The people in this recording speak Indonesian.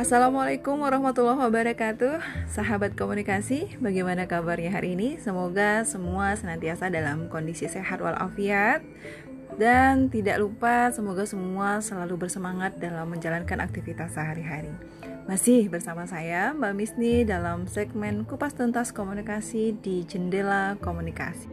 Assalamualaikum warahmatullahi wabarakatuh. Sahabat komunikasi, bagaimana kabarnya hari ini? Semoga semua senantiasa dalam kondisi sehat walafiat. Dan tidak lupa semoga semua selalu bersemangat dalam menjalankan aktivitas sehari-hari. Masih bersama saya Mbak Misni dalam segmen Kupas Tuntas Komunikasi di Jendela Komunikasi.